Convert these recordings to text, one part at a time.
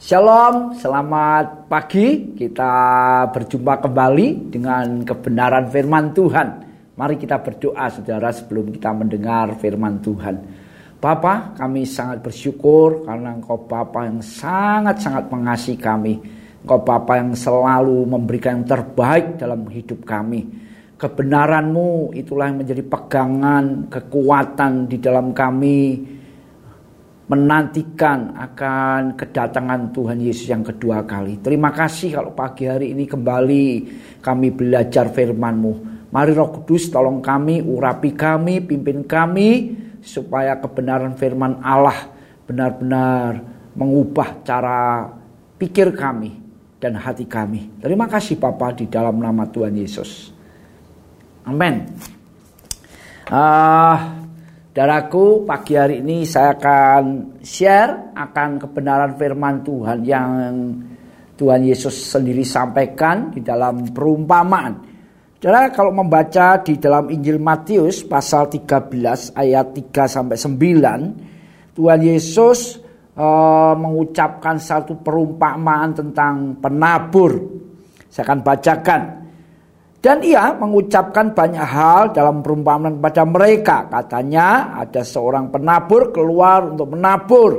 Shalom, selamat pagi. Kita berjumpa kembali dengan kebenaran firman Tuhan. Mari kita berdoa saudara sebelum kita mendengar firman Tuhan. Bapa, kami sangat bersyukur karena Engkau Bapa yang sangat-sangat mengasihi kami. Engkau Bapa yang selalu memberikan yang terbaik dalam hidup kami. Kebenaranmu itulah yang menjadi pegangan, kekuatan di dalam kami menantikan akan kedatangan Tuhan Yesus yang kedua kali. Terima kasih kalau pagi hari ini kembali kami belajar firman-Mu. Mari Roh Kudus tolong kami, urapi kami, pimpin kami supaya kebenaran firman Allah benar-benar mengubah cara pikir kami dan hati kami. Terima kasih Bapa di dalam nama Tuhan Yesus. Amin. Uh, Daraku, pagi hari ini saya akan share akan kebenaran firman Tuhan yang Tuhan Yesus sendiri sampaikan di dalam perumpamaan. Saudara kalau membaca di dalam Injil Matius pasal 13 ayat 3 sampai 9, Tuhan Yesus uh, mengucapkan satu perumpamaan tentang penabur. Saya akan bacakan dan ia mengucapkan banyak hal dalam perumpamaan kepada mereka. Katanya ada seorang penabur keluar untuk menabur.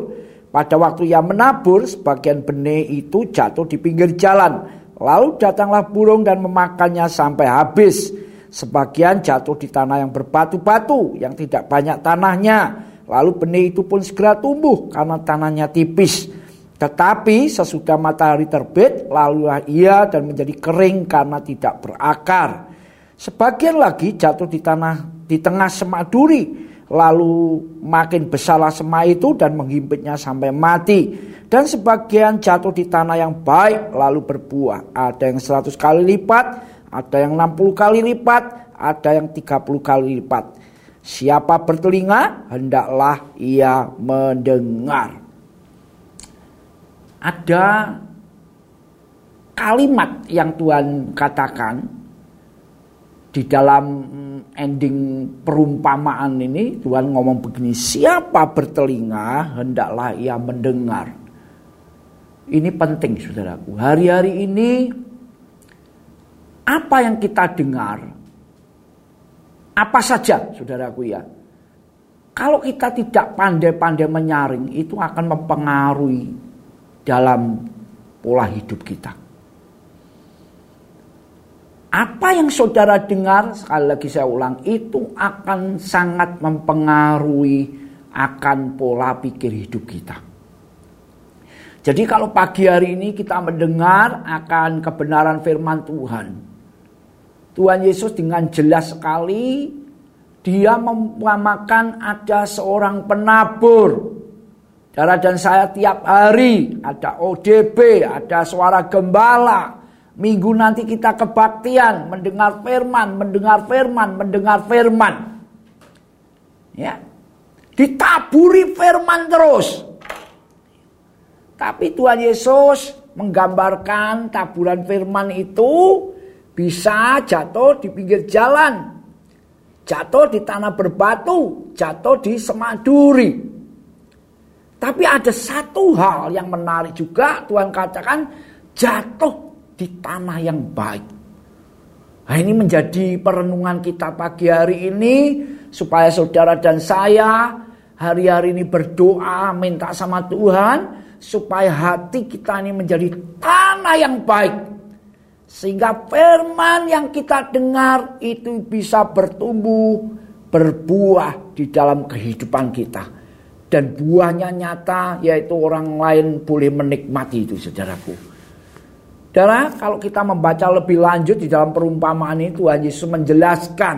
Pada waktu ia menabur, sebagian benih itu jatuh di pinggir jalan. Lalu datanglah burung dan memakannya sampai habis. Sebagian jatuh di tanah yang berbatu-batu, yang tidak banyak tanahnya. Lalu benih itu pun segera tumbuh karena tanahnya tipis. Tetapi sesudah matahari terbit, lalulah ia dan menjadi kering karena tidak berakar. Sebagian lagi jatuh di tanah di tengah semak duri, lalu makin besarlah semak itu dan menghimpitnya sampai mati. Dan sebagian jatuh di tanah yang baik, lalu berbuah. Ada yang 100 kali lipat, ada yang 60 kali lipat, ada yang 30 kali lipat. Siapa bertelinga, hendaklah ia mendengar ada kalimat yang Tuhan katakan di dalam ending perumpamaan ini Tuhan ngomong begini siapa bertelinga hendaklah ia mendengar. Ini penting saudaraku. Hari-hari ini apa yang kita dengar apa saja saudaraku ya. Kalau kita tidak pandai-pandai menyaring itu akan mempengaruhi dalam pola hidup kita. Apa yang saudara dengar, sekali lagi saya ulang, itu akan sangat mempengaruhi akan pola pikir hidup kita. Jadi kalau pagi hari ini kita mendengar akan kebenaran firman Tuhan. Tuhan Yesus dengan jelas sekali dia memakan ada seorang penabur Darah dan saya tiap hari ada ODB, ada suara gembala. Minggu nanti kita kebaktian, mendengar firman, mendengar firman, mendengar firman. Ya. Ditaburi firman terus. Tapi Tuhan Yesus menggambarkan taburan firman itu bisa jatuh di pinggir jalan, jatuh di tanah berbatu, jatuh di semak duri. Tapi ada satu hal yang menarik juga Tuhan katakan jatuh di tanah yang baik. Nah ini menjadi perenungan kita pagi hari ini supaya saudara dan saya hari-hari ini berdoa minta sama Tuhan supaya hati kita ini menjadi tanah yang baik. Sehingga firman yang kita dengar itu bisa bertumbuh, berbuah di dalam kehidupan kita dan buahnya nyata yaitu orang lain boleh menikmati itu saudaraku. Saudara, kalau kita membaca lebih lanjut di dalam perumpamaan ini Tuhan Yesus menjelaskan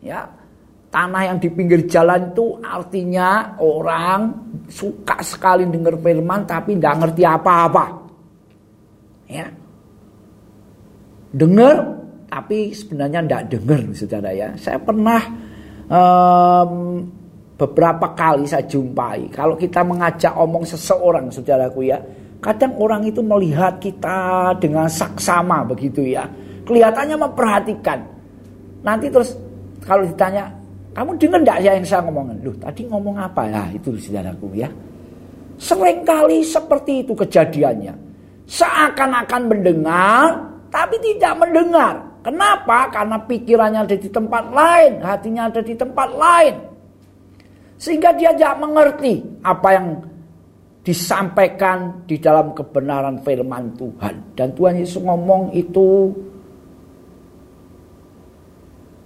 ya tanah yang di pinggir jalan itu artinya orang suka sekali dengar firman tapi tidak ngerti apa-apa. Ya. Dengar tapi sebenarnya tidak dengar saudara ya. Saya pernah um, beberapa kali saya jumpai kalau kita mengajak omong seseorang saudaraku ya kadang orang itu melihat kita dengan saksama begitu ya kelihatannya memperhatikan nanti terus kalau ditanya kamu dengar enggak ya yang saya ngomongin loh tadi ngomong apa ya itu saudaraku ya Seringkali seperti itu kejadiannya. Seakan-akan mendengar, tapi tidak mendengar. Kenapa? Karena pikirannya ada di tempat lain, hatinya ada di tempat lain. Sehingga dia tidak mengerti apa yang disampaikan di dalam kebenaran firman Tuhan. Dan Tuhan Yesus ngomong itu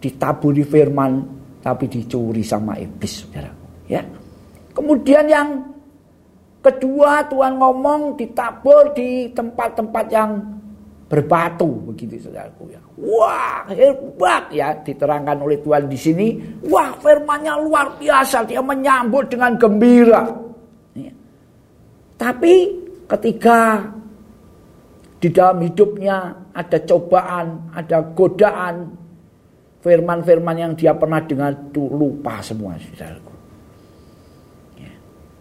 ditaburi firman tapi dicuri sama iblis saudara. Ya. Kemudian yang kedua Tuhan ngomong ditabur di tempat-tempat yang berbatu begitu saudaraku ya. Wah, hebat ya diterangkan oleh Tuhan di sini. Wah, firmannya luar biasa, dia menyambut dengan gembira. Ya. Tapi ketika di dalam hidupnya ada cobaan, ada godaan, firman-firman yang dia pernah dengar itu lupa semua saudaraku. Ya.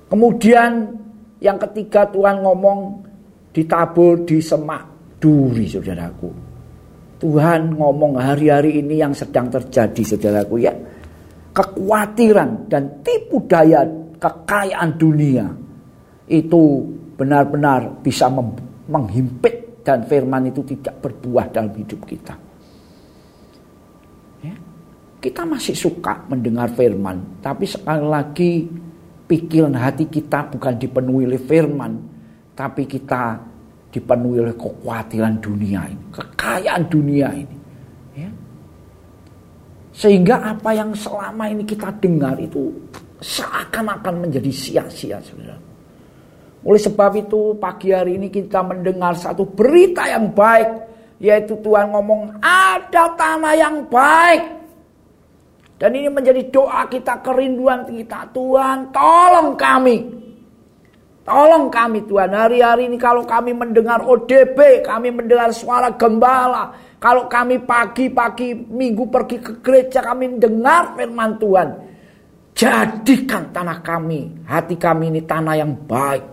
Kemudian yang ketiga Tuhan ngomong ditabur di semak duri saudaraku. Tuhan ngomong hari-hari ini yang sedang terjadi saudaraku ya. Kekhawatiran dan tipu daya kekayaan dunia itu benar-benar bisa menghimpit dan firman itu tidak berbuah dalam hidup kita. Kita masih suka mendengar firman, tapi sekali lagi pikiran hati kita bukan dipenuhi oleh firman, tapi kita dipenuhi oleh kekhawatiran dunia ini, kekayaan dunia ini. Ya. Sehingga apa yang selama ini kita dengar itu seakan-akan menjadi sia-sia saudara. Oleh sebab itu pagi hari ini kita mendengar satu berita yang baik. Yaitu Tuhan ngomong ada tanah yang baik. Dan ini menjadi doa kita, kerinduan kita. Tuhan, tolong kami. Tolong kami Tuhan. Hari-hari ini kalau kami mendengar ODB, kami mendengar suara gembala. Kalau kami pagi-pagi minggu pergi ke gereja, kami mendengar firman Tuhan. Jadikan tanah kami, hati kami ini tanah yang baik.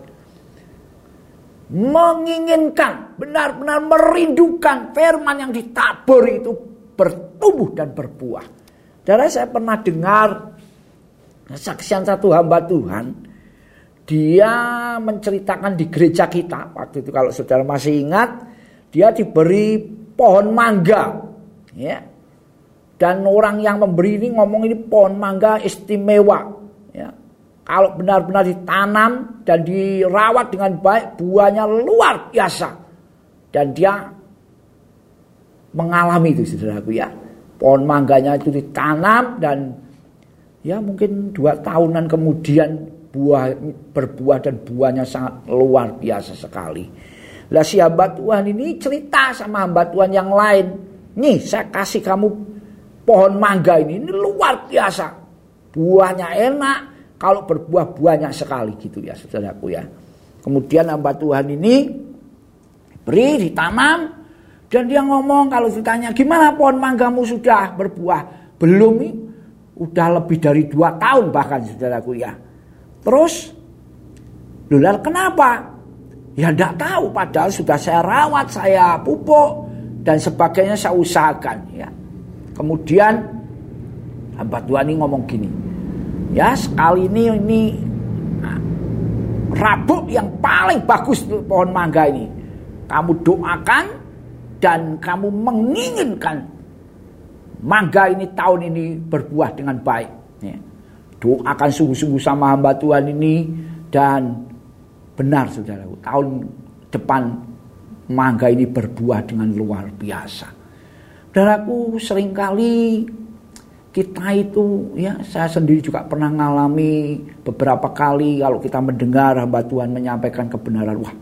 Menginginkan, benar-benar merindukan firman yang ditabur itu bertumbuh dan berbuah. Saudara saya pernah dengar kesaksian satu hamba Tuhan. Dia menceritakan di gereja kita. Waktu itu kalau saudara masih ingat. Dia diberi pohon mangga. Ya. Dan orang yang memberi ini ngomong ini pohon mangga istimewa. Ya. Kalau benar-benar ditanam dan dirawat dengan baik. Buahnya luar biasa. Dan dia mengalami itu saudaraku ya pohon mangganya itu ditanam dan ya mungkin dua tahunan kemudian buah berbuah dan buahnya sangat luar biasa sekali. Lah si hamba Tuhan ini cerita sama hamba Tuhan yang lain. Nih saya kasih kamu pohon mangga ini, ini luar biasa. Buahnya enak, kalau berbuah buahnya sekali gitu ya saudaraku ya. Kemudian hamba Tuhan ini beri ditanam dan dia ngomong kalau ditanya gimana pohon manggamu sudah berbuah? Belum nih. Udah lebih dari dua tahun bahkan saudaraku ya. Terus, Lular kenapa? Ya tidak tahu padahal sudah saya rawat, saya pupuk dan sebagainya saya usahakan ya. Kemudian hamba Tuhan ini ngomong gini. Ya sekali ini ini nah, rabuk yang paling bagus pohon mangga ini. Kamu doakan dan kamu menginginkan mangga ini tahun ini berbuah dengan baik. Doakan sungguh-sungguh sama hamba Tuhan ini dan benar saudara tahun depan mangga ini berbuah dengan luar biasa. Saudaraku sering kali kita itu ya saya sendiri juga pernah mengalami beberapa kali kalau kita mendengar hamba Tuhan menyampaikan kebenaran wah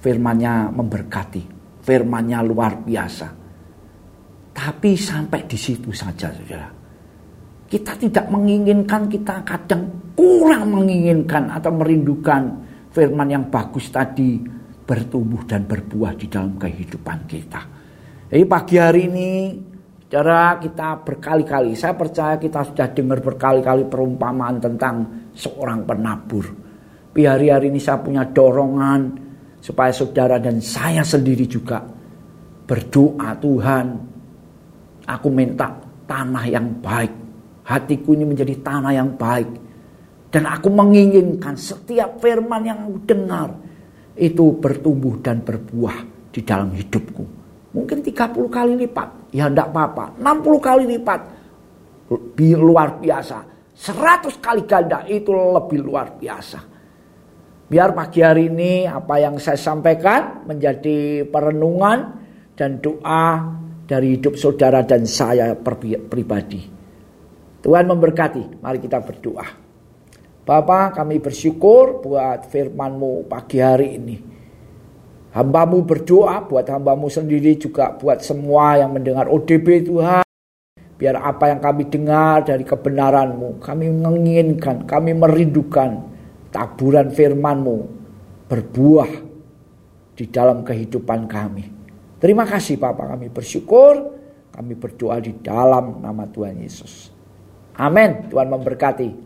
firmannya memberkati firmannya luar biasa. Tapi sampai di situ saja saudara. Kita tidak menginginkan, kita kadang kurang menginginkan atau merindukan firman yang bagus tadi bertumbuh dan berbuah di dalam kehidupan kita. Jadi pagi hari ini cara kita berkali-kali, saya percaya kita sudah dengar berkali-kali perumpamaan tentang seorang penabur. Tapi hari-hari ini saya punya dorongan supaya saudara dan saya sendiri juga berdoa Tuhan aku minta tanah yang baik hatiku ini menjadi tanah yang baik Dan aku menginginkan setiap firman yang aku dengar itu bertumbuh dan berbuah di dalam hidupku. Mungkin 30 kali lipat, ya enggak apa-apa. 60 kali lipat, lebih luar biasa. 100 kali ganda itu lebih luar biasa. Biar pagi hari ini apa yang saya sampaikan menjadi perenungan dan doa dari hidup saudara dan saya pribadi. Tuhan memberkati, mari kita berdoa. Bapak kami bersyukur buat firmanmu pagi hari ini. Hambamu berdoa buat hambamu sendiri juga buat semua yang mendengar ODB Tuhan. Biar apa yang kami dengar dari kebenaranmu, kami menginginkan, kami merindukan taburan firmanmu berbuah di dalam kehidupan kami. Terima kasih Bapak kami bersyukur, kami berdoa di dalam nama Tuhan Yesus. Amin. Tuhan memberkati.